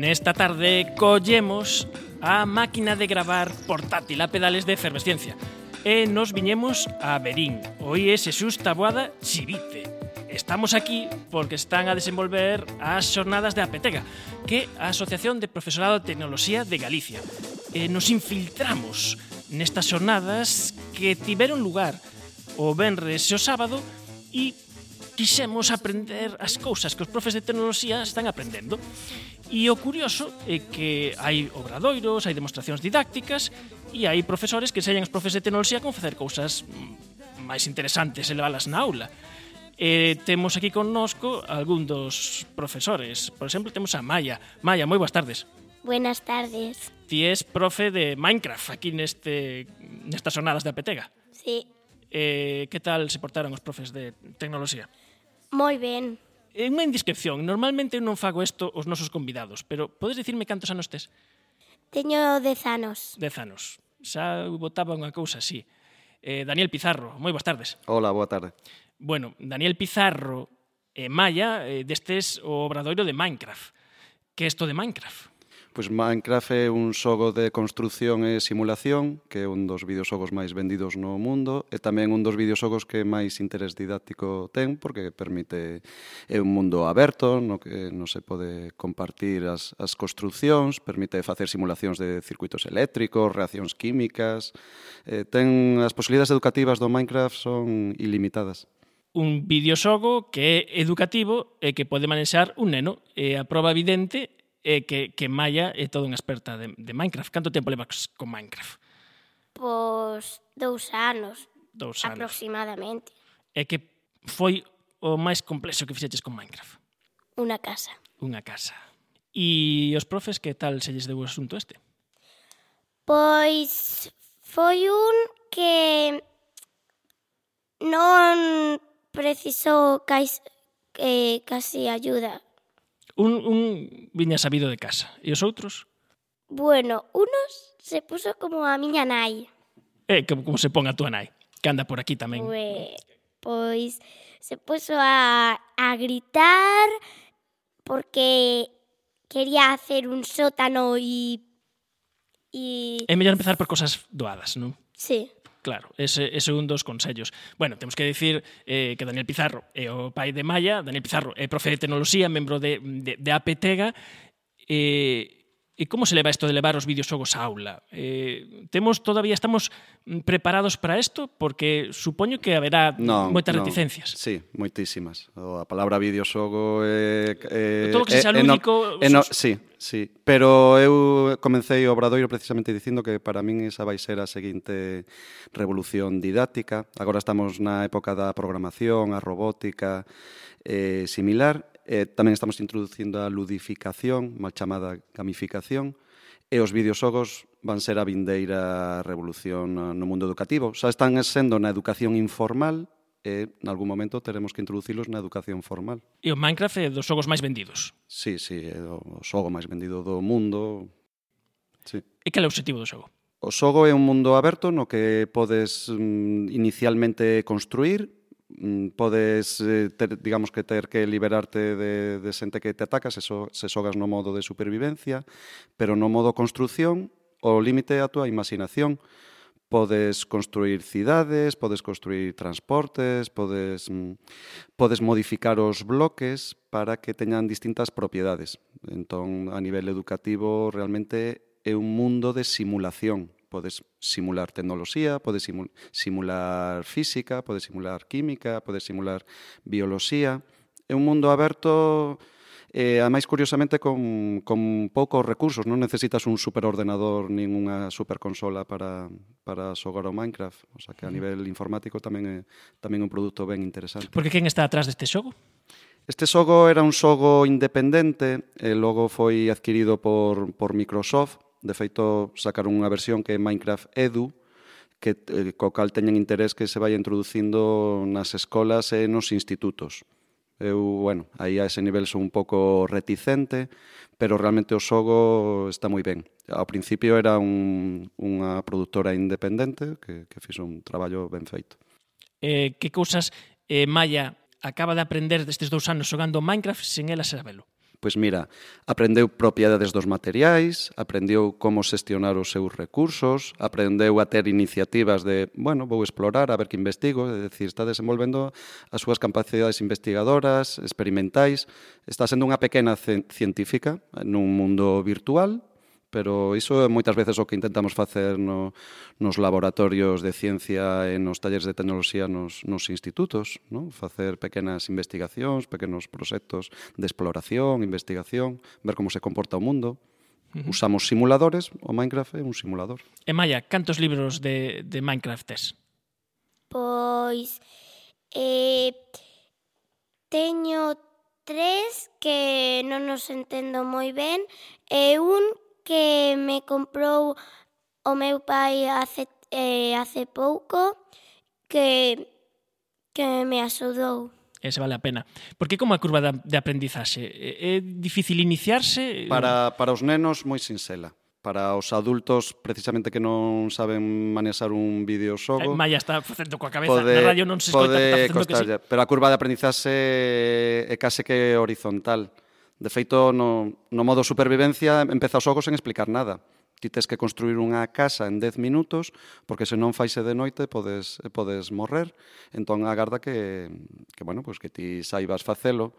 Nesta tarde collemos a máquina de gravar portátil a pedales de efervesciencia e nos viñemos a Berín. Oíes Xesús Taboada Chivite, Estamos aquí porque están a desenvolver as xornadas de Apetega, que é a Asociación de Profesorado de Tecnoloxía de Galicia. E nos infiltramos nestas xornadas que tiveron lugar o venres e o sábado e quixemos aprender as cousas que os profes de tecnoloxía están aprendendo. E o curioso é que hai obradoiros, hai demostracións didácticas e hai profesores que enseñan os profes de tecnoloxía como facer cousas mm, máis interesantes e levalas na aula. E temos aquí connosco algún dos profesores. Por exemplo, temos a Maya. Maya, moi boas tardes. Buenas tardes. Ti és profe de Minecraft aquí neste nestas sonadas da Petega. Sí. Eh, que tal se portaron os profes de tecnoloxía? Moi ben. É unha indiscreción. Normalmente eu non fago isto os nosos convidados, pero podes dicirme cantos anos tes? Teño 10 anos. 10 anos. Xa votaba unha cousa así. Eh, Daniel Pizarro, moi boas tardes. Hola, boa tarde. Bueno, Daniel Pizarro e Maya eh, destes o obradoiro de Minecraft. Que é isto de Minecraft? Pois Minecraft é un xogo de construción e simulación, que é un dos videoxogos máis vendidos no mundo, e tamén un dos videoxogos que máis interés didáctico ten, porque permite é un mundo aberto, no que non se pode compartir as, as construccións, permite facer simulacións de circuitos eléctricos, reaccións químicas, eh, ten as posibilidades educativas do Minecraft son ilimitadas un videoxogo que é educativo e que pode manexar un neno. E a prova evidente é que, que Maya é toda unha experta de, de Minecraft. Canto tempo levas con Minecraft? Pois dous anos, dous anos. aproximadamente. E que foi o máis complexo que fixeches con Minecraft? Unha casa. Unha casa. E os profes, que tal se lles deu o asunto este? Pois foi un que non precisou cais, eh, casi ayuda. Un, un viña sabido de casa. E os outros? Bueno, unos se puso como a miña nai. Eh, como, como se pon a túa nai, que anda por aquí tamén. Ue, pois se puso a, a gritar porque quería hacer un sótano e... E... É mellor empezar por cosas doadas, non? Sí. Claro, ese, ese un dos consellos. Bueno, temos que dicir eh, que Daniel Pizarro é o pai de Maya, Daniel Pizarro é profe de tecnoloxía, membro de, de, de APTEGA, e eh, E como se leva isto de levar os videoxogos á aula? Eh, temos todavía estamos preparados para isto porque supoño que haberá no, moitas no. reticencias. Sí, moitísimas. O, a palabra videoxogo é eh, eh, todo que sexa lúdico. Eh, no, sus... sí, sí, pero eu comecei o obradoiro precisamente dicindo que para min esa vai ser a seguinte revolución didáctica. Agora estamos na época da programación, a robótica, eh, similar Eh, tamén estamos introducindo a ludificación, mal chamada gamificación, e os videoxogos van ser a vindeira revolución ah, no mundo educativo. Xa están sendo na educación informal, e nalgún momento teremos que introducilos na educación formal. E o Minecraft é dos xogos máis vendidos. Sí, sí, é o xogo máis vendido do mundo. Sí. E cal é o objetivo do xogo? O xogo é un mundo aberto no que podes mm, inicialmente construir Mm, podes eh, ter, digamos que ter que liberarte de, de xente que te ataca se, so, se sogas no modo de supervivencia pero no modo construción o límite a túa imaginación podes construir cidades, podes construir transportes, podes, mm, podes modificar os bloques para que teñan distintas propiedades. Entón, a nivel educativo, realmente é un mundo de simulación, podes simular tecnoloxía, podes simular física, podes simular química, podes simular bioloxía. É un mundo aberto e, eh, ademais curiosamente, con, con poucos recursos. Non necesitas un superordenador nin unha superconsola para, para xogar ao Minecraft. O sea que a nivel informático tamén é tamén é un produto ben interesante. Porque quen está atrás deste xogo? Este xogo era un xogo independente, e eh, logo foi adquirido por, por Microsoft, De feito, sacaron unha versión que é Minecraft Edu, que eh, co cal teñen interés que se vai introducindo nas escolas e nos institutos. Eu, bueno, aí a ese nivel son un pouco reticente, pero realmente o xogo está moi ben. Ao principio era un, unha produtora independente que, que fixo un traballo ben feito. Eh, que cousas, eh, Maya, acaba de aprender destes dous anos xogando Minecraft sen ela sabelo? Pois mira, aprendeu propiedades dos materiais, aprendeu como xestionar os seus recursos, aprendeu a ter iniciativas de, bueno, vou explorar, a ver que investigo, é dicir, está desenvolvendo as súas capacidades investigadoras, experimentais, está sendo unha pequena científica eh, nun mundo virtual, pero iso é moitas veces o que intentamos facer no, nos laboratorios de ciencia e nos talleres de tecnoloxía nos, nos institutos, non? facer pequenas investigacións, pequenos proxectos de exploración, investigación, ver como se comporta o mundo. Uh -huh. Usamos simuladores, o Minecraft é un simulador. E Maya, cantos libros de, de Minecraft tes? Pois... Eh, teño tres que non os entendo moi ben e un que me comprou o meu pai hace, eh, hace pouco que, que me axudou. Ese vale a pena. Porque como a curva da, de aprendizaxe? Eh, é difícil iniciarse? Para, para os nenos, moi sinxela. Para os adultos, precisamente que non saben manexar un videoxogo... Maya está facendo coa cabeza, pode, na radio non se escoita, pode está facendo que sí. Pero a curva de aprendizaxe é case que horizontal. De feito, no, no modo supervivencia empeza os xogos sen explicar nada. Ti tes que construir unha casa en 10 minutos, porque se non faise de noite podes, podes morrer. Entón agarda que, que, bueno, pues que ti saibas facelo.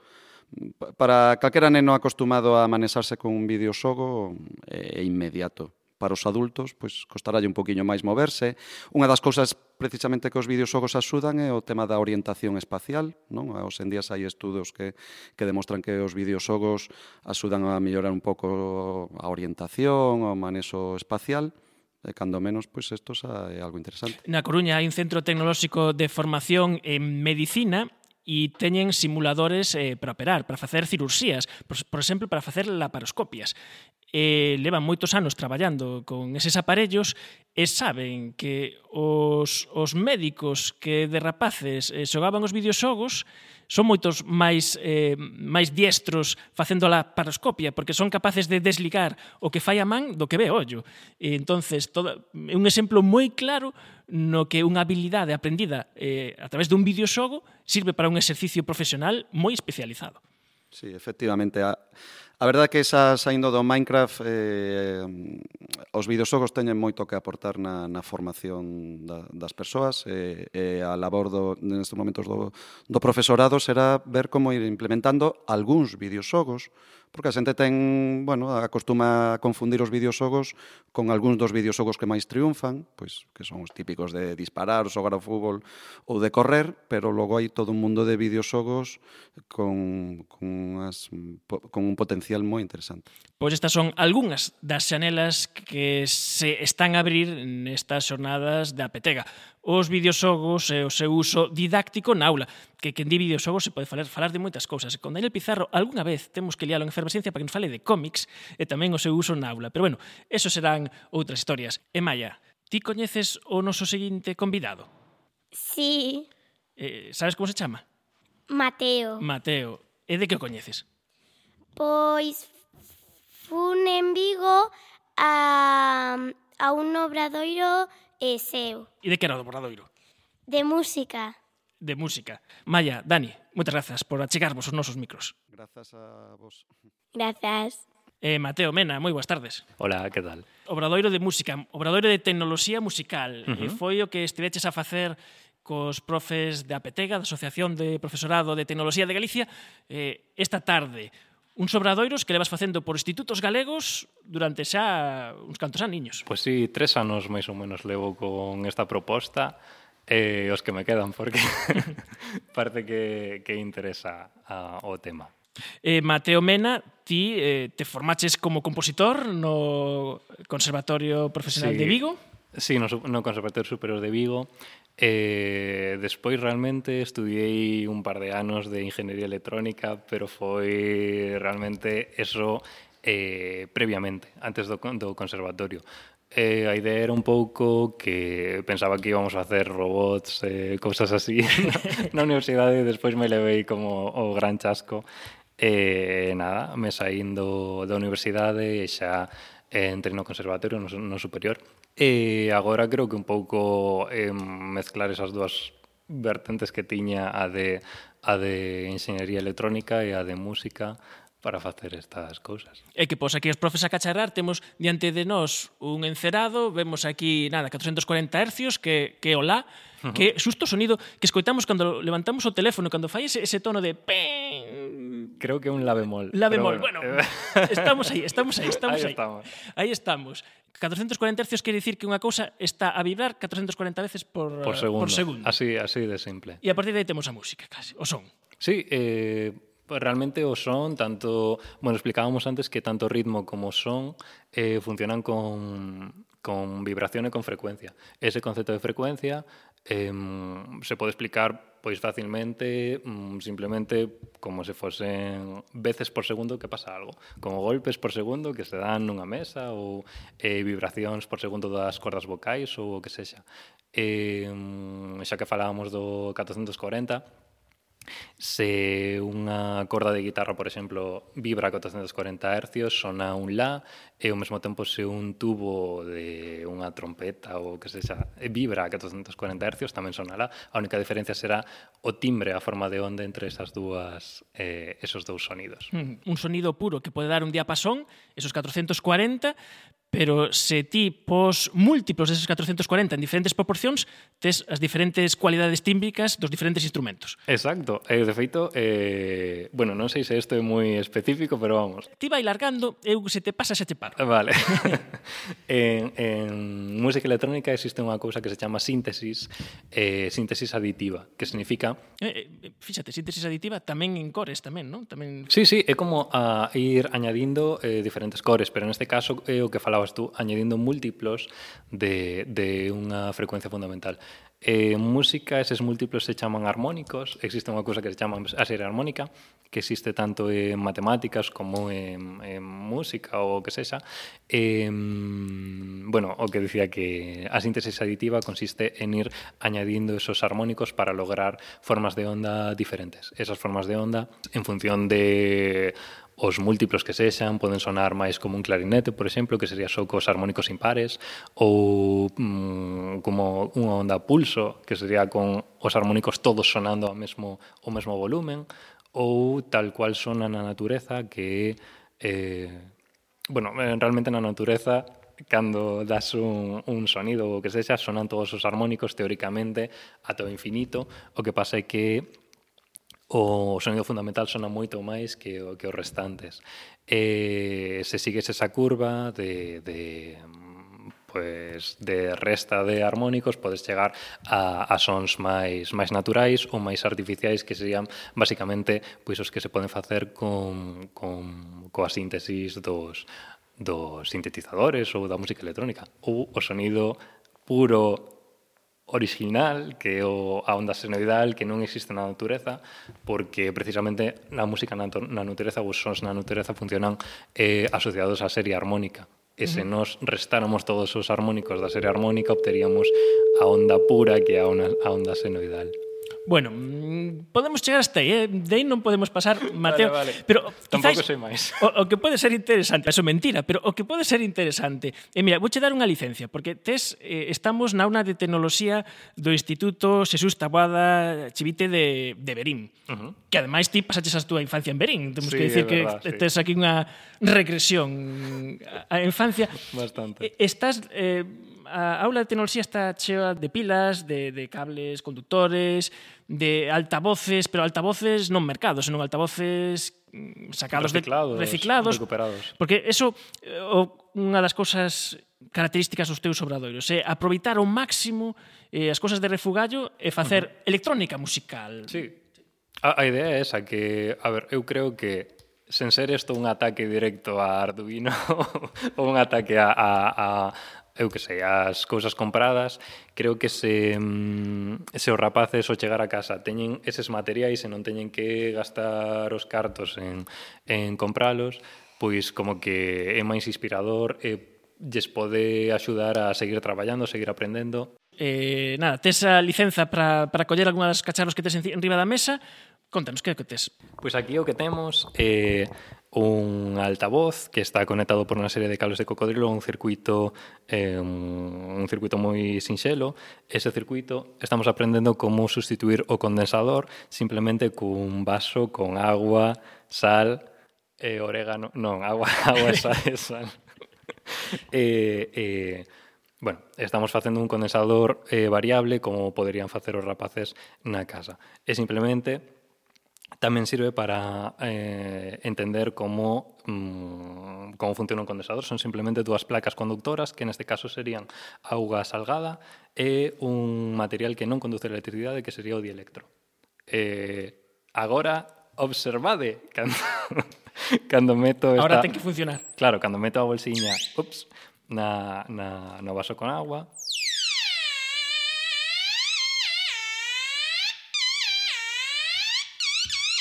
Para calquera neno acostumado a manexarse con un videoxogo é inmediato para os adultos, pois costaralle un poquinho máis moverse. Unha das cousas precisamente que os videoxogos axudan é o tema da orientación espacial, non? Os en días hai estudos que, que demostran que os videoxogos axudan a mellorar un pouco a orientación, o manexo espacial e cando menos, pois pues, isto é algo interesante. Na Coruña hai un centro tecnolóxico de formación en medicina e teñen simuladores eh, para operar, para facer cirurxías, por, por exemplo, para facer laparoscopias e levan moitos anos traballando con eses aparellos e saben que os, os médicos que de rapaces eh, xogaban os videoxogos son moitos máis eh, máis diestros facendo a paroscopia porque son capaces de desligar o que fai a man do que ve o ollo. E entonces toda, é un exemplo moi claro no que unha habilidade aprendida eh, a través dun videoxogo sirve para un exercicio profesional moi especializado. Sí, efectivamente. A A verdade que xa saindo do Minecraft eh, os videoxogos teñen moito que aportar na, na formación da, das persoas e eh, eh, a labor do, nestes momentos do, do profesorado será ver como ir implementando algúns videoxogos porque a xente ten, bueno, acostuma a confundir os videoxogos con algúns dos videoxogos que máis triunfan, pois que son os típicos de disparar, xogar ao fútbol ou de correr, pero logo hai todo un mundo de videoxogos con, con, as, con un potencial moi interesante. Pois estas son algunhas das xanelas que se están a abrir nestas xornadas da Petega os videoxogos e o seu uso didáctico na aula. Que quen di videoxogos se pode falar, falar de moitas cousas. Con Daniel Pizarro, algunha vez temos que lialo en efervescencia para que nos fale de cómics e tamén o seu uso na aula. Pero bueno, eso serán outras historias. E Maya, ti coñeces o noso seguinte convidado? Sí. Eh, sabes como se chama? Mateo. Mateo. E de que o coñeces? Pois fun en Vigo a, a un obradoiro e seu. E de que era o Obradoiro? Borradoiro? De música. De música. Maya, Dani, moitas grazas por achegarvos os nosos micros. Grazas a vos. Grazas. Eh, Mateo Mena, moi boas tardes. Hola, que tal? Obradoiro de música, obradoiro de tecnoloxía musical. Uh -huh. E foi o que estiveches a facer cos profes da APTEGA, da Asociación de Profesorado de Tecnoloxía de Galicia, eh, esta tarde. Uns obradoiros que levas facendo por institutos galegos durante xa uns cantos aniños. Pois sí, tres anos máis ou menos levo con esta proposta e eh, os que me quedan porque parte que, que interesa a, o tema. Eh, Mateo Mena, ti eh, te formaches como compositor no Conservatorio Profesional sí. de Vigo. Sí, no, no Conservatorio Superior de Vigo E despois realmente estudiei un par de anos de Ingeniería Electrónica, pero foi realmente eso eh, previamente, antes do, do conservatorio. Eh, a idea era un pouco que pensaba que íbamos a hacer robots, eh, cosas así na, na universidade e despois me levei como o gran chasco e eh, nada, me saindo da universidade e xa eh, entrei no conservatorio, no, no superior E agora creo que un pouco eh, mezclar esas dúas vertentes que tiña a de a de enxeñería electrónica e a de música para facer estas cousas. E que pois aquí os profes a cacharrar temos diante de nós un encerado, vemos aquí nada, 440 hercios que que olá, uh -huh. que susto sonido que escoitamos cando levantamos o teléfono, cando fai ese, ese tono de pen. Creo que é un la bemol. La bemol, bueno, bueno estamos aí, estamos aí, estamos aí. Aí estamos. Aí estamos. 440 hercios quere dicir que unha cousa está a vibrar 440 veces por, por, segundo. por segundo. Así, así de simple. E a partir de aí temos a música, casi, o son. Sí, eh, realmente o son, tanto, bueno, explicábamos antes que tanto ritmo como son eh, funcionan con, con vibración e con frecuencia. Ese concepto de frecuencia eh, se pode explicar pois facilmente, mm, simplemente como se fosen veces por segundo que pasa algo, como golpes por segundo que se dan nunha mesa ou eh, vibracións por segundo das cordas vocais ou o que sexa. Eh, xa que falábamos do 440, Se unha corda de guitarra, por exemplo, vibra a 440 Hz, sona un la, e ao mesmo tempo se un tubo de unha trompeta ou que sexa vibra a 440 Hz, tamén sona la. A única diferencia será o timbre, a forma de onda entre esas dúas eh, esos dous sonidos. Mm, un sonido puro que pode dar un diapasón, esos 440, pero se ti pos múltiplos deses 440 en diferentes proporcións, tes as diferentes cualidades tímbricas dos diferentes instrumentos. Exacto. E, de feito, eh, bueno, non sei se isto é moi específico, pero vamos. Ti vai largando, eu se te pasa, se te paro. Vale. en, en música electrónica existe unha cousa que se chama síntesis, eh, síntesis aditiva, que significa... Eh, eh, fíxate, síntesis aditiva tamén en cores tamén, non? Tamén... Sí, sí, é como a ir añadindo eh, diferentes cores, pero neste caso é eh, o que falaba tú, añadindo múltiplos de, unha frecuencia fundamental. En música, eses múltiplos se chaman armónicos, existe unha cousa que se chama a serie armónica, que existe tanto en matemáticas como en, música ou que sexa. E, bueno, o que dicía que a síntesis aditiva consiste en ir añadindo esos armónicos para lograr formas de onda diferentes. Esas formas de onda, en función de os múltiplos que sexan poden sonar máis como un clarinete, por exemplo, que sería só cos armónicos impares, ou mm, como unha onda pulso, que sería con os armónicos todos sonando ao mesmo, ao mesmo volumen, ou tal cual sona na natureza que... Eh, bueno, eh, realmente na natureza cando das un, un sonido ou que sexa, sonan todos os armónicos teóricamente ata o infinito. O que pasa é que o sonido fundamental sona moito máis que, que os restantes. E se sigues esa curva de, de pues, de resta de armónicos podes chegar a, a sons máis máis naturais ou máis artificiais que serían basicamente pois os que se poden facer con, con coa síntesis dos dos sintetizadores ou da música electrónica ou o sonido puro orixinal, que é o, a onda senoidal que non existe na natureza, porque precisamente na música na, na natureza os sons na natureza funcionan eh, asociados á serie armónica. E se nos restáramos todos os armónicos da serie armónica, obteríamos a onda pura que é a, onda, a onda senoidal. Bueno, mm, podemos chegar hasta aí, eh? de aí non podemos pasar, Mateo. Vale, vale. Pero tampouco sei máis. O, o que pode ser interesante, eso mentira, pero o que pode ser interesante, e eh, mira, vouche dar unha licencia, porque tes eh, estamos na una de tecnoloxía do Instituto Xesús Taboada Chivite de, de Berín, uh -huh. que ademais ti pasaches a túa infancia en Berín, temos sí, que dicir que sí. tes aquí unha regresión á a infancia. Bastante. Estás eh, a aula de tecnoloxía está chea de pilas, de, de cables conductores, de altavoces, pero altavoces non mercados, senón altavoces mm, sacados reciclados, de reciclados, recuperados. Porque eso eh, o, unha das cousas características dos teus obradoiros é aproveitar ao máximo eh, as cousas de refugallo e facer uh -huh. electrónica musical. Sí. A, a idea é esa que, a ver, eu creo que sen ser isto un ataque directo a Arduino ou un ataque a, a, a, eu que sei, as cousas compradas, creo que se, mm, se os rapaces ao chegar a casa teñen eses materiais e non teñen que gastar os cartos en, en compralos, pois como que é máis inspirador e lles pode axudar a seguir traballando, seguir aprendendo. Eh, nada, tes a licenza para para coller algunha das cacharros que tes en riba da mesa, Contanos, que é que tes? Pois aquí o que temos eh, un altavoz que está conectado por unha serie de cables de cocodrilo a un circuito eh, un circuito moi sinxelo. Ese circuito estamos aprendendo como sustituir o condensador simplemente cun vaso con agua, sal e orégano. Non, agua, agua, sal e sal. eh, eh, bueno, estamos facendo un condensador eh, variable como poderían facer os rapaces na casa. E simplemente tamén sirve para eh, entender como mm, como funciona un condensador. Son simplemente dúas placas conductoras, que neste caso serían auga salgada e un material que non conduce electricidade, que sería o dielectro. Eh, agora, observade, cando, cando meto esta... Ahora ten que funcionar. Claro, cando meto a bolsiña ups, na, na, no vaso con agua,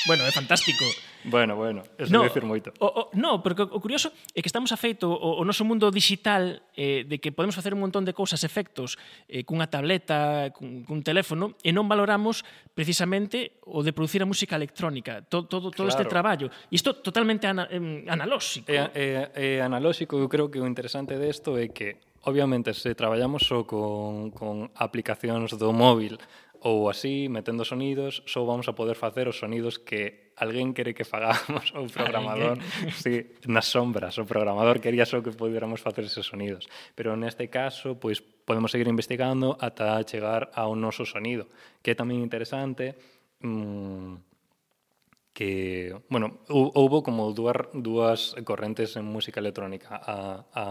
Bueno, é fantástico. Bueno, bueno, eso no, dicir moito. O, o, no, porque o curioso é que estamos afeito o, o noso mundo digital eh, de que podemos facer un montón de cousas, efectos, eh, cunha tableta, cun, cun teléfono, e non valoramos precisamente o de producir a música electrónica, to, todo, todo claro. este traballo. E isto totalmente ana, eh, analóxico. É, é, é analóxico, eu creo que o interesante desto é que Obviamente, se traballamos só con, con aplicacións do móvil ou así, metendo sonidos, só vamos a poder facer os sonidos que alguén quere que fagamos o programador, sí, nas sombras, o programador quería só que pudiéramos facer esos sonidos. Pero neste caso, pois podemos seguir investigando ata chegar ao noso sonido, que é tamén interesante, mmm, que, bueno, houbo como dúas, dúas correntes en música electrónica, a, a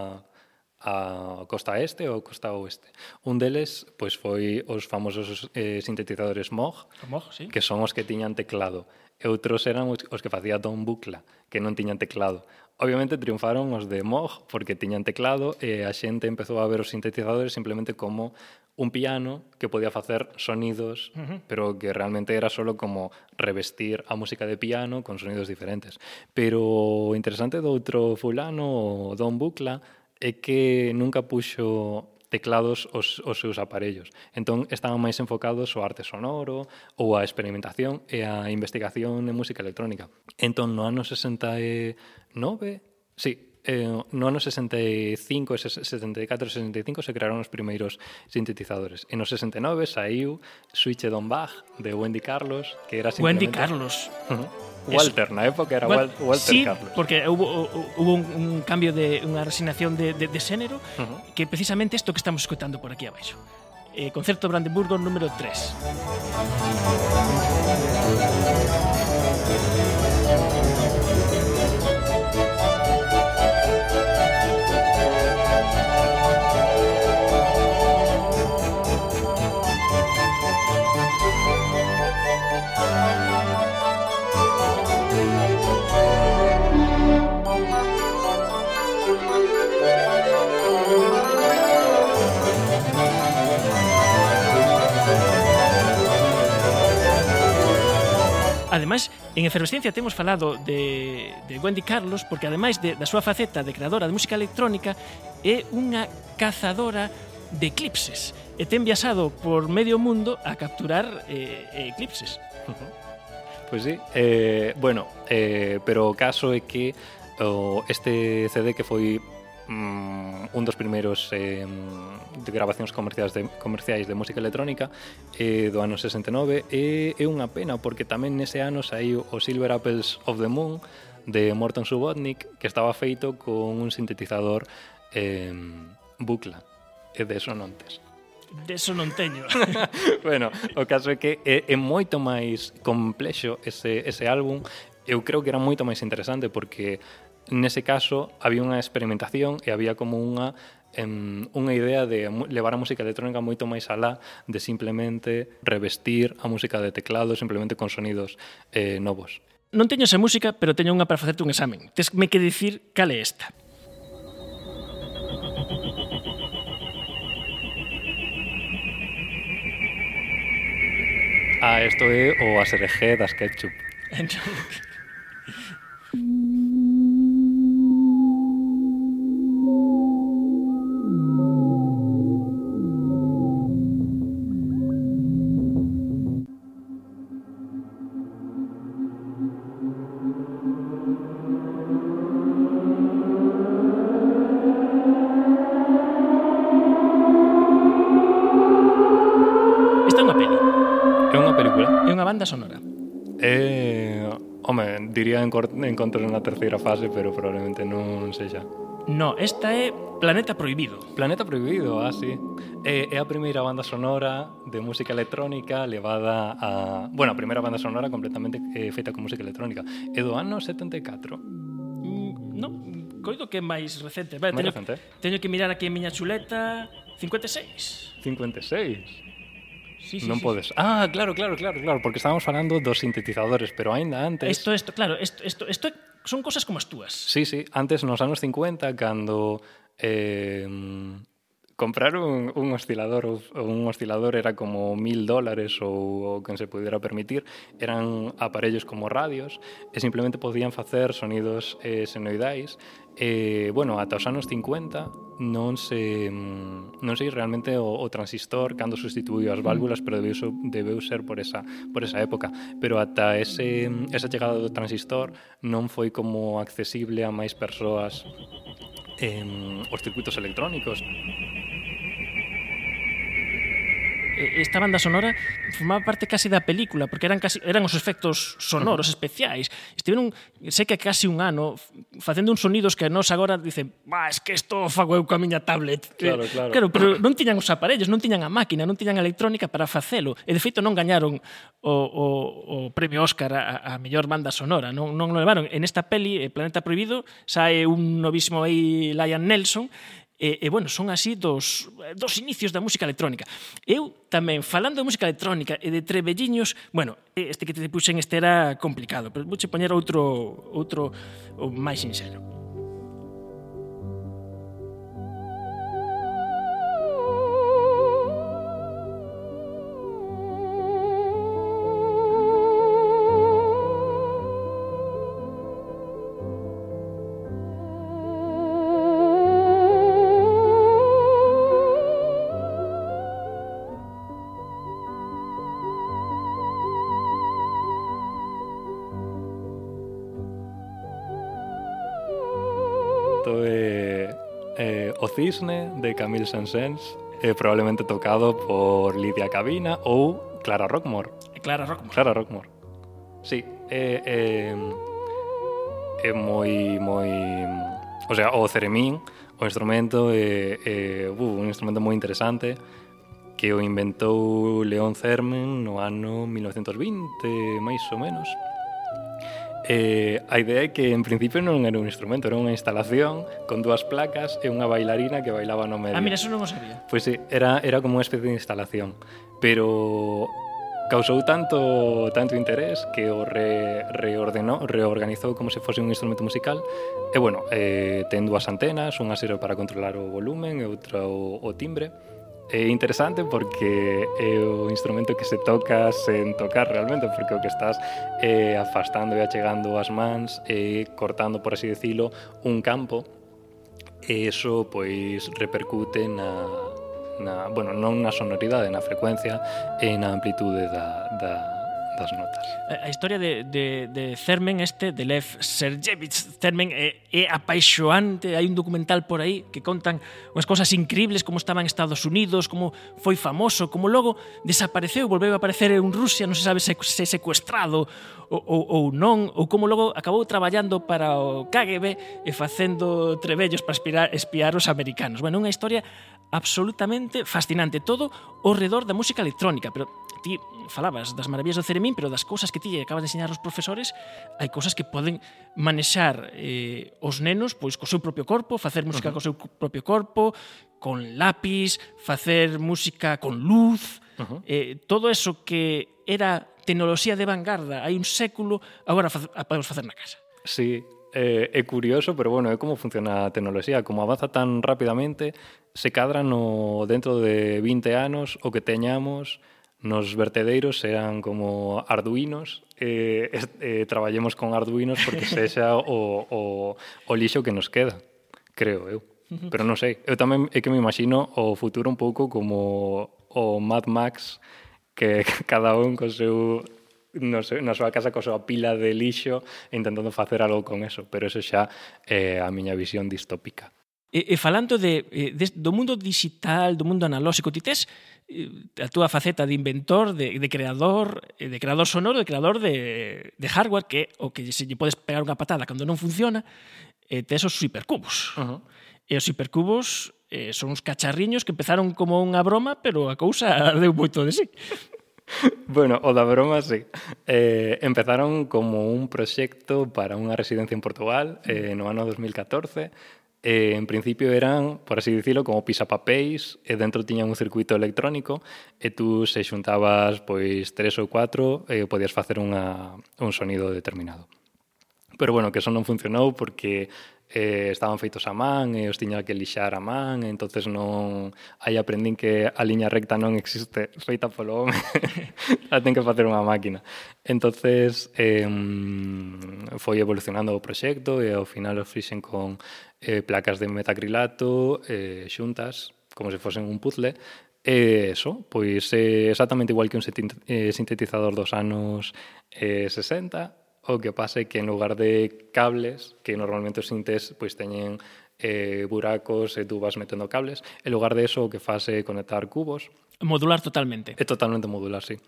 a costa este ou costa oeste. Un deles pois foi os famosos eh, sintetizadores Moog, Moog sí. que son os que tiñan teclado. E outros eran os, os que facía Don Bucla, que non tiñan teclado. Obviamente triunfaron os de Moog porque tiñan teclado e a xente empezou a ver os sintetizadores simplemente como un piano que podía facer sonidos, uh -huh. pero que realmente era solo como revestir a música de piano con sonidos diferentes. Pero o interesante do outro fulano, Don Bucla, é que nunca puxo teclados os, os seus aparellos. Entón, estaban máis enfocados ao arte sonoro ou á experimentación e á investigación en música electrónica. Entón, no ano 69, sí, eh, no ano 65, 74, 65 se crearon os primeiros sintetizadores. E no 69 saiu Switch Don Bach de Wendy Carlos, que era simplemente... Wendy Carlos. Uh -huh. Walter, eso. na época era Wal Walter sí, Carlos. porque hubo, hubo un, un cambio de unha resignación de, de, de xénero uh -huh. que precisamente isto que estamos escutando por aquí abaixo. Eh, Concerto Brandenburgo número 3. ademais, en Efervescencia temos falado de, de Wendy Carlos porque ademais de, da súa faceta de creadora de música electrónica é unha cazadora de eclipses e ten viaxado por medio mundo a capturar eh, eh eclipses. Uh -huh. Pois sí, eh, bueno, eh, pero o caso é que oh, este CD que foi mm, un dos primeiros eh, de grabacións comerciais de, comerciais de música electrónica eh, do ano 69 e é unha pena porque tamén nese ano saiu o Silver Apples of the Moon de Morton Subotnick que estaba feito con un sintetizador eh, bucla e de sonantes. De eso non teño. bueno, o caso é que é, é moito máis complexo ese, ese álbum eu creo que era moito máis interesante porque nese caso había unha experimentación e había como unha em, unha idea de levar a música electrónica moito máis alá de simplemente revestir a música de teclado simplemente con sonidos eh, novos. Non teño esa música, pero teño unha para facerte un examen. Tesme que dicir cal é esta. Ah, isto é o aserejé das ketchup. Entón, unha película, é unha banda sonora. Eh, home, diría en, encontro na terceira fase, pero probablemente non sexa. No, esta é Planeta Prohibido. Planeta Prohibido, ah, sí. É, é a primeira banda sonora de música electrónica levada a... Bueno, a primeira banda sonora completamente eh, feita con música electrónica. É do ano 74. Mm, no, coido que é máis recente. Vale, máis teño, recente. Teño que mirar aquí a miña chuleta. 56. 56? Sí, sí, non sí, podes. Sí. Ah, claro, claro, claro, claro, porque estábamos falando dos sintetizadores, pero aínda antes. Isto, isto, claro, isto, isto, isto son cosas como as túas. Sí, sí, antes nos anos 50 cando eh, comprar un, un oscilador un oscilador era como mil dólares ou o que se pudiera permitir eran aparellos como radios e simplemente podían facer sonidos eh, senoidais eh, bueno, ata os anos 50 non se mm, non sei realmente o, o transistor cando sustituiu as mm. válvulas, pero debeu, debeu ser por esa por esa época, pero ata ese esa chegada do transistor non foi como accesible a máis persoas eh, os circuitos electrónicos esta banda sonora formaba parte case da película, porque eran casi eran os efectos sonoros especiais. Estiveron, sei que casi un ano facendo uns sonidos que nós agora dicen, "Bah, es que isto fago eu coa miña tablet". Claro, eh, claro. claro, pero non tiñan os aparellos, non tiñan a máquina, non tiñan a electrónica para facelo. E de feito non gañaron o, o, o premio Óscar a, a mellor banda sonora, non non lo levaron. En esta peli eh, Planeta Prohibido sae un novísimo aí Lion Nelson E, e bueno, son así dos, dos inicios da música electrónica. Eu tamén, falando de música electrónica e de trebelliños, bueno, este que te puxen este era complicado, pero vouche poñer outro, outro máis sinxelo. eh, O Cisne, de Camille Saint-Saëns, eh, probablemente tocado por Lidia Cabina ou Clara Rockmore. Clara Rockmore. Clara Rockmore. Sí, é eh, eh, eh, moi moi o sea, o ceremín, o instrumento é eh, eh, uh, un instrumento moi interesante que o inventou León Cermen no ano 1920, máis ou menos. Eh, a idea é que en principio non era un instrumento, era unha instalación con dúas placas e unha bailarina que bailaba no medio. Ah, mira, eso non o sabía. Pois pues, sí, era, era como unha especie de instalación, pero causou tanto tanto interés que o re, reordenou, reorganizou como se fose un instrumento musical e, bueno, eh, ten dúas antenas, unha serve para controlar o volumen e outra o, o timbre é interesante porque é o instrumento que se toca sen tocar realmente, porque o que estás é afastando e achegando as mans e cortando, por así decirlo, un campo e iso pois repercute na, na bueno, non na sonoridade, na frecuencia e na amplitude da, da, estas notas. A historia de, de, de Cermen este, de Lev Sergevich Cermen, é, é apaixoante, hai un documental por aí que contan unhas cosas increíbles como estaba en Estados Unidos, como foi famoso, como logo desapareceu, volveu a aparecer en Rusia, non se sabe se, se secuestrado ou, ou, ou non, ou como logo acabou traballando para o KGB e facendo trebellos para espiar, espiar os americanos. Bueno, unha historia absolutamente fascinante, todo ao redor da música electrónica, pero ti falabas das maravillas do Ceremín min, pero das cousas que ti acabas de enseñar aos profesores, hai cousas que poden manexar eh, os nenos pois co seu propio corpo, facer música uh -huh. co seu propio corpo, con lápis, facer música con luz, uh -huh. eh, todo eso que era tecnoloxía de vanguarda hai un século, agora a podemos facer na casa. Sí, eh, é curioso, pero bueno, é como funciona a tecnoloxía, como avanza tan rapidamente, se cadra no dentro de 20 anos o que teñamos nos vertedeiros sean como arduinos e eh, eh, traballemos con arduinos porque sexa o, o, o lixo que nos queda, creo eu. Pero non sei, eu tamén é que me imagino o futuro un pouco como o Mad Max que cada un co seu no sei, na súa casa co súa pila de lixo intentando facer algo con eso, pero eso xa é eh, a miña visión distópica. E, e falando de, eh, de, do mundo digital, do mundo analóxico, ti tes eh, a túa faceta de inventor, de, de creador, eh, de creador sonoro, de creador de, de hardware, que o que se lle podes pegar unha patada cando non funciona, e tes os hipercubos. Uh -huh. E os hipercubos eh, son uns cacharriños que empezaron como unha broma, pero a cousa deu moito de sí. Bueno, o da broma, sí. Eh, empezaron como un proxecto para unha residencia en Portugal eh, no ano 2014 Eh, en principio eran, por así dicilo, como pisapapéis, e dentro tiñan un circuito electrónico e tú se xuntabas pois tres ou cuatro e podías facer unha, un sonido determinado. Pero bueno, que eso non funcionou porque eh, estaban feitos a man e os tiña que lixar a man, entonces non aí aprendín que a liña recta non existe feita polo home, a ten que facer unha máquina. Entonces eh, foi evolucionando o proxecto e ao final os fixen con eh, placas de metacrilato eh, xuntas, como se fosen un puzzle, E eso, pois é exactamente igual que un eh, sintetizador dos anos eh, 60, O que pasa é que en lugar de cables, que normalmente os sintes pois teñen eh, buracos e tú vas metendo cables, en lugar de eso o que faz é conectar cubos. Modular totalmente. É totalmente modular, sí.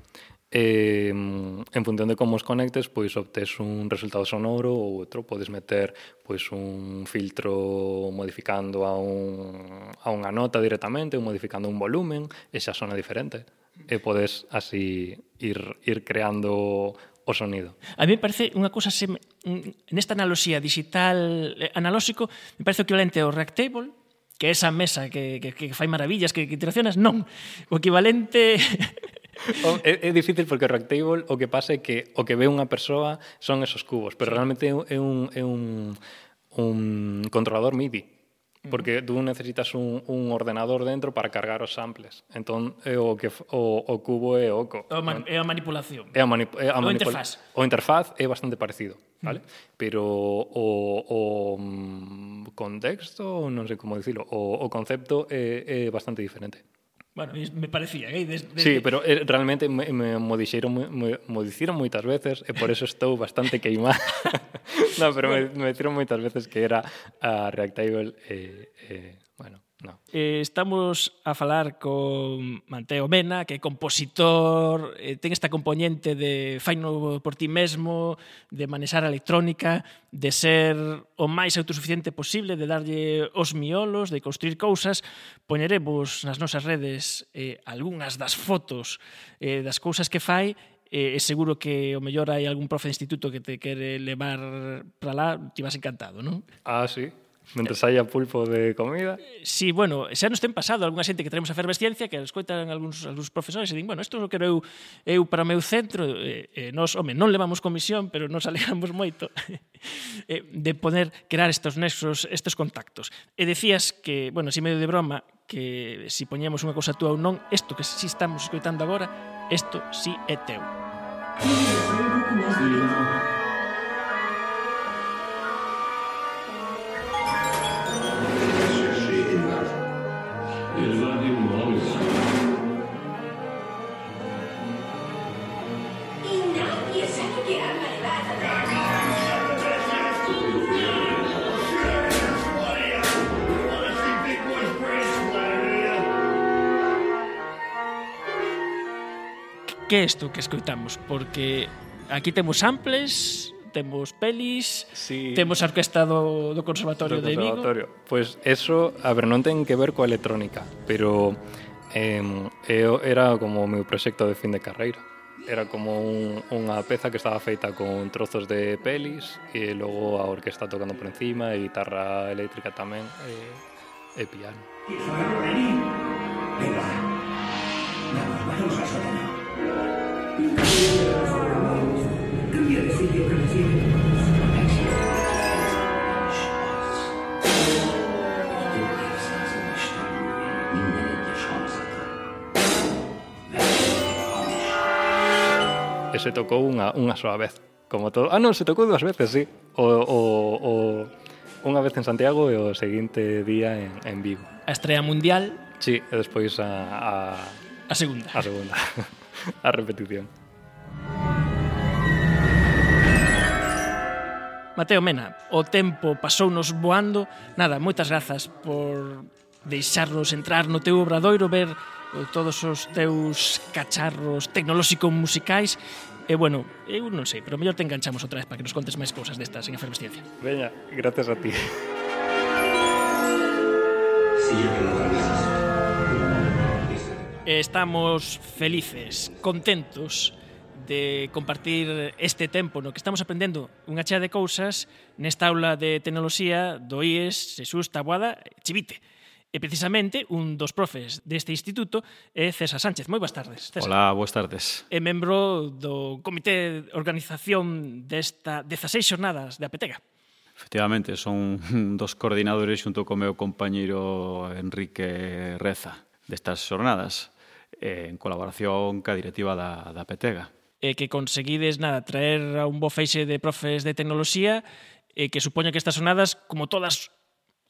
Eh, en función de como os conectes, pois obtes un resultado sonoro ou outro. Podes meter pois un filtro modificando a, un, a unha nota directamente ou modificando un volumen e xa sona diferente. E podes así ir, ir creando o sonido. A mí me parece unha cousa se nesta analoxía digital eh, analóxico me parece o equivalente ao Reactable que esa mesa que, que, que fai maravillas, que, que interaccionas, non. O equivalente O, é, é difícil porque o Ractable o que pasa é que o que ve unha persoa son esos cubos, pero realmente é un, é un, un controlador MIDI porque tú necesitas un, un ordenador dentro para cargar os samples. Entón, é eh, o que o, o cubo é o co. O man, é a manipulación. É a, mani é a manipula o interfaz. O interfaz é bastante parecido, vale? Mm. Pero o, o mm, contexto, non sei como dicilo, o, o concepto é, é bastante diferente. Bueno, me parecía, eh? Desde. Sí, pero eh, realmente me, me, mo dixeron, me, me, mo dixeron moitas veces e por eso estou bastante queimado. no, pero me, me dixeron moitas veces que era ah, a Reactable e... Eh, eh, bueno, no. Eh, estamos a falar con Mateo Mena, que é compositor, eh, ten esta componente de faino por ti mesmo, de manexar a electrónica, de ser o máis autosuficiente posible, de darlle os miolos, de construir cousas. Poñeremos nas nosas redes eh, algunhas das fotos eh, das cousas que fai Eh, eh, seguro que o mellor hai algún profe de instituto que te quere levar para lá, ti vas encantado, non? Ah, sí. Mentre eh, haya pulpo de comida. Eh, sí, bueno, xa nos ten pasado algunha xente que traemos a Fervesciencia que nos algúns, algúns profesores e din, bueno, isto o quero eu, eu para o meu centro, eh, eh, nos, home, non levamos comisión, pero nos alegramos moito eh, de poder crear estos nexos, estes contactos. E decías que, bueno, si medio de broma, que si poñemos unha cousa túa ou non, isto que si estamos escoitando agora Isto si sí é teu. que é isto que escoitamos? Porque aquí temos samples, temos pelis, sí. temos a orquesta do, do Conservatorio, do conservatorio. de Vigo. Pois pues eso, a ver, non ten que ver coa electrónica, pero eh, eu era como o meu proxecto de fin de carreira. Era como un, unha peza que estaba feita con trozos de pelis e logo a orquesta tocando por encima, e guitarra eléctrica tamén e, e piano. Venga, vamos, vamos a sonar. E se tocou unha, unha soa vez como todo. Ah, non, se tocou dúas veces, sí. O, o, o, unha vez en Santiago e o seguinte día en, en Vigo. A estrella mundial. Sí, e despois a, a... A segunda. A segunda. a repetición. Mateo Mena, o tempo pasounos voando. Nada, moitas grazas por deixarnos entrar no teu obradoiro, ver eh, todos os teus cacharros tecnolóxicos musicais E bueno, eu non sei, pero mellor te enganchamos outra vez para que nos contes máis cousas destas en efervesciencia. Veña, gracias a ti. Estamos felices, contentos, de compartir este tempo no que estamos aprendendo unha chea de cousas nesta aula de tecnoloxía do IES Xesús Taboada Chivite. E precisamente un dos profes deste instituto é César Sánchez. Moi boas tardes, César. Hola, boas tardes. É membro do comité de organización desta 16 xornadas da Petega. Efectivamente, son dos coordinadores xunto co meu compañeiro Enrique Reza destas xornadas eh, en colaboración ca directiva da, da Petega e que conseguides nada traer a un bo feixe de profes de tecnoloxía e que supoño que estas sonadas, como todas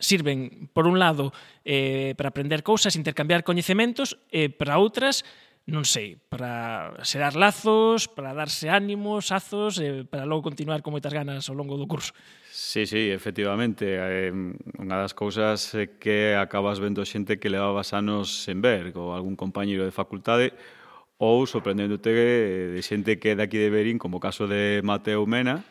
sirven, por un lado, eh, para aprender cousas, intercambiar coñecementos, e para outras, non sei, para xerar lazos, para darse ánimos, azos, eh, para logo continuar con moitas ganas ao longo do curso. Sí, sí, efectivamente. Eh, unha das cousas é que acabas vendo xente que levabas anos sen ver, ou algún compañeiro de facultade, ou sorprendéndote eh, de xente que é daqui de Berín, como o caso de Mateo Mena,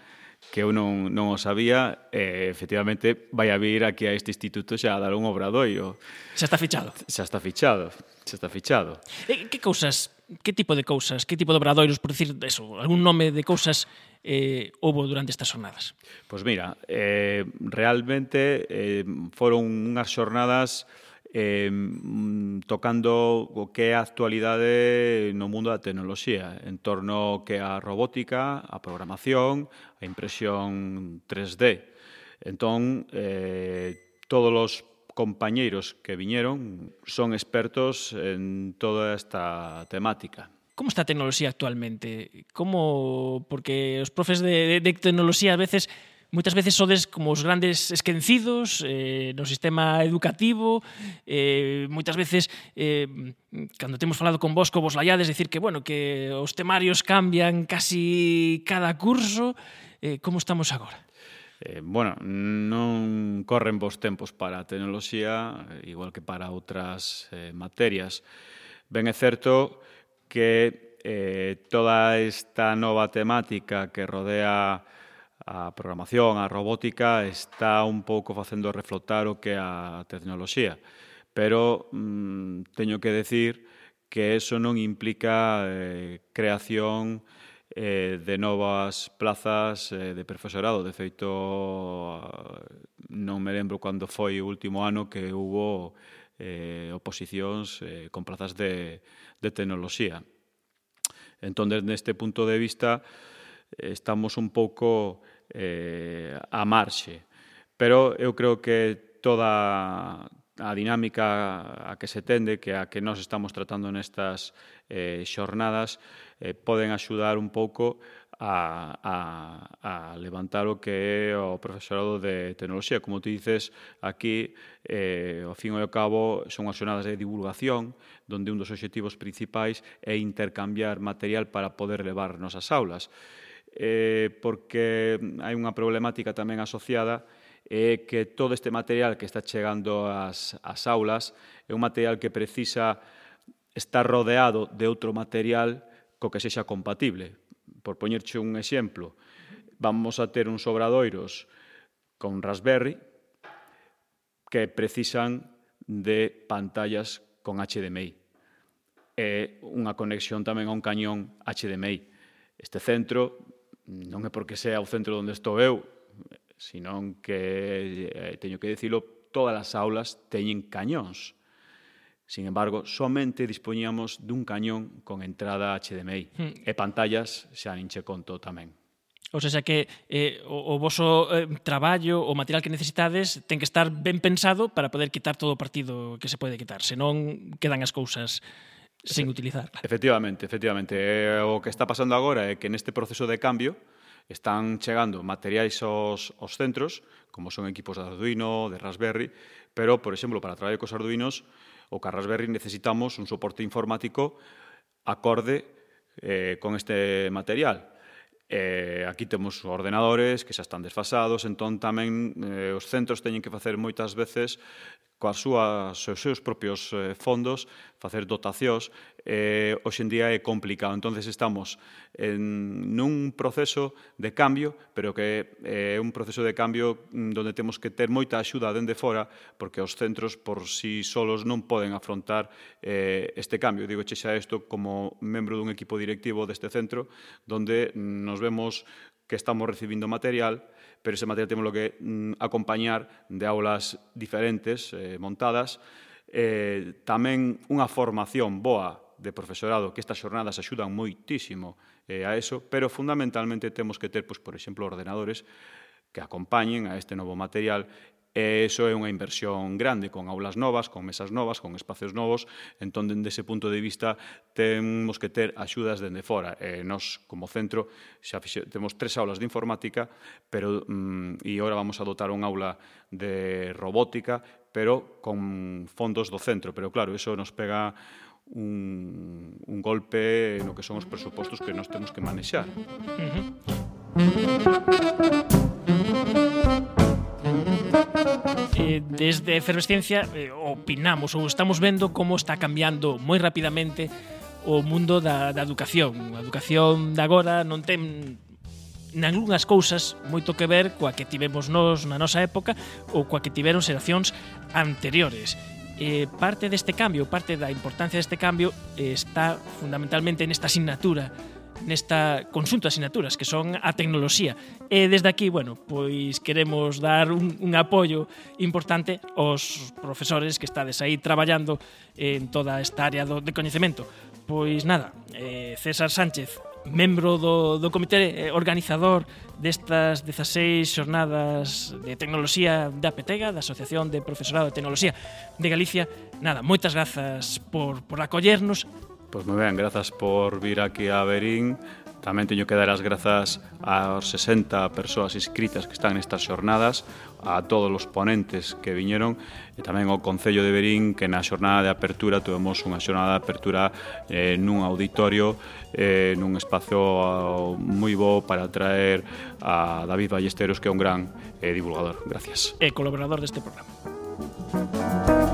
que eu non, non o sabía, e efectivamente vai a vir aquí a este instituto xa a dar un obradoio. Xa está fichado. Xa está fichado, xa está fichado. E, que cousas, que tipo de cousas, que tipo de obradoiros, por decir eso, algún nome de cousas eh, houve durante estas jornadas? Pois mira, eh, realmente eh, foron unhas xornadas eh, tocando o que é a actualidade no mundo da tecnoloxía en torno que a robótica, a programación, a impresión 3D. Entón, eh, todos os compañeiros que viñeron son expertos en toda esta temática. Como está a tecnoloxía actualmente? Como porque os profes de, de, de tecnoloxía a veces moitas veces sodes como os grandes esquecidos eh, no sistema educativo, eh, moitas veces eh, cando temos falado con vos, vos laiades, decir que, bueno, que os temarios cambian casi cada curso, eh, como estamos agora? Eh, bueno, non corren vos tempos para a tecnoloxía, igual que para outras eh, materias. Ben é certo que eh, toda esta nova temática que rodea a programación, a robótica está un pouco facendo reflotar o que a tecnoloxía. Pero mm, teño que decir que eso non implica eh, creación eh, de novas plazas eh, de profesorado. De feito, non me lembro cando foi o último ano que hubo eh, oposicións eh, con plazas de, de tecnoloxía. Entón, desde este punto de vista, eh, estamos un pouco eh, a marxe. Pero eu creo que toda a dinámica a que se tende, que a que nós estamos tratando nestas eh, xornadas, eh, poden axudar un pouco a, a, a levantar o que é o profesorado de tecnoloxía. Como te dices, aquí, eh, ao fin e ao cabo, son as xornadas de divulgación, donde un dos obxectivos principais é intercambiar material para poder levarnos ás aulas eh, porque hai unha problemática tamén asociada é eh, que todo este material que está chegando ás, ás aulas é un material que precisa estar rodeado de outro material co que sexa compatible. Por poñerche un exemplo, vamos a ter uns obradoiros con Raspberry que precisan de pantallas con HDMI e unha conexión tamén a un cañón HDMI. Este centro Mm. non é porque sea o centro onde estou eu, senón que eh, teño que dicilo, todas as aulas teñen cañóns. Sin embargo, somente dispoñíamos dun cañón con entrada HDMI hmm. e pantallas, xa nin che conto tamén. O sea, que eh, o, o voso eh, traballo, o material que necesitades, ten que estar ben pensado para poder quitar todo o partido que se pode quitar, senón quedan as cousas sin utilizar. Claro. Efectivamente, efectivamente. Eh, o que está pasando agora é que neste proceso de cambio están chegando materiais aos, aos centros, como son equipos de Arduino, de Raspberry, pero, por exemplo, para traballar cos Arduinos, o que a Raspberry necesitamos un soporte informático acorde eh, con este material. Eh, aquí temos ordenadores que xa están desfasados, entón tamén eh, os centros teñen que facer moitas veces coas súas, os seus propios eh, fondos, facer dotacións, eh, hoxe en día é complicado. entonces estamos en, nun proceso de cambio, pero que eh, é eh, un proceso de cambio mm, donde temos que ter moita axuda dende fora, porque os centros por si sí solos non poden afrontar eh, este cambio. Digo che xa isto como membro dun equipo directivo deste centro, donde nos vemos que estamos recibindo material, pero ese material temos que mm, acompañar de aulas diferentes, eh, montadas, eh, tamén unha formación boa de profesorado, que estas xornadas axudan moitísimo eh, a eso, pero fundamentalmente temos que ter, pois, por exemplo, ordenadores que acompañen a este novo material E iso é unha inversión grande, con aulas novas, con mesas novas, con espacios novos, entón, dende ese punto de vista, temos que ter axudas dende fora. E nos, como centro, xa fixe, temos tres aulas de informática, pero mm, e agora vamos a dotar un aula de robótica, pero con fondos do centro. Pero claro, iso nos pega un, un golpe no que son os presupostos que nos temos que manexar. Uh -huh eh, desde Efervesciencia eh, opinamos ou estamos vendo como está cambiando moi rapidamente o mundo da, da educación. A educación de agora non ten nalgúnas cousas moito que ver coa que tivemos nós na nosa época ou coa que tiveron xeracións anteriores. Eh, parte deste cambio, parte da importancia deste cambio eh, está fundamentalmente nesta asignatura nesta consulta asignaturas que son a tecnoloxía. E desde aquí, bueno, pois queremos dar un, un apoio importante aos profesores que estades aí traballando en toda esta área do, de coñecemento. Pois nada, eh, César Sánchez, membro do, do comité eh, organizador destas 16 xornadas de tecnoloxía da Petega, da Asociación de Profesorado de Tecnoloxía de Galicia. Nada, moitas grazas por, por acollernos Pois moi ben, grazas por vir aquí a Berín. Tamén teño que dar as grazas aos 60 persoas inscritas que están nestas xornadas, a todos os ponentes que viñeron e tamén ao Concello de Berín que na xornada de apertura tuvemos unha xornada de apertura eh, nun auditorio eh, nun espacio eh, moi bo para traer a David Ballesteros que é un gran eh, divulgador. Gracias. E colaborador deste programa. Música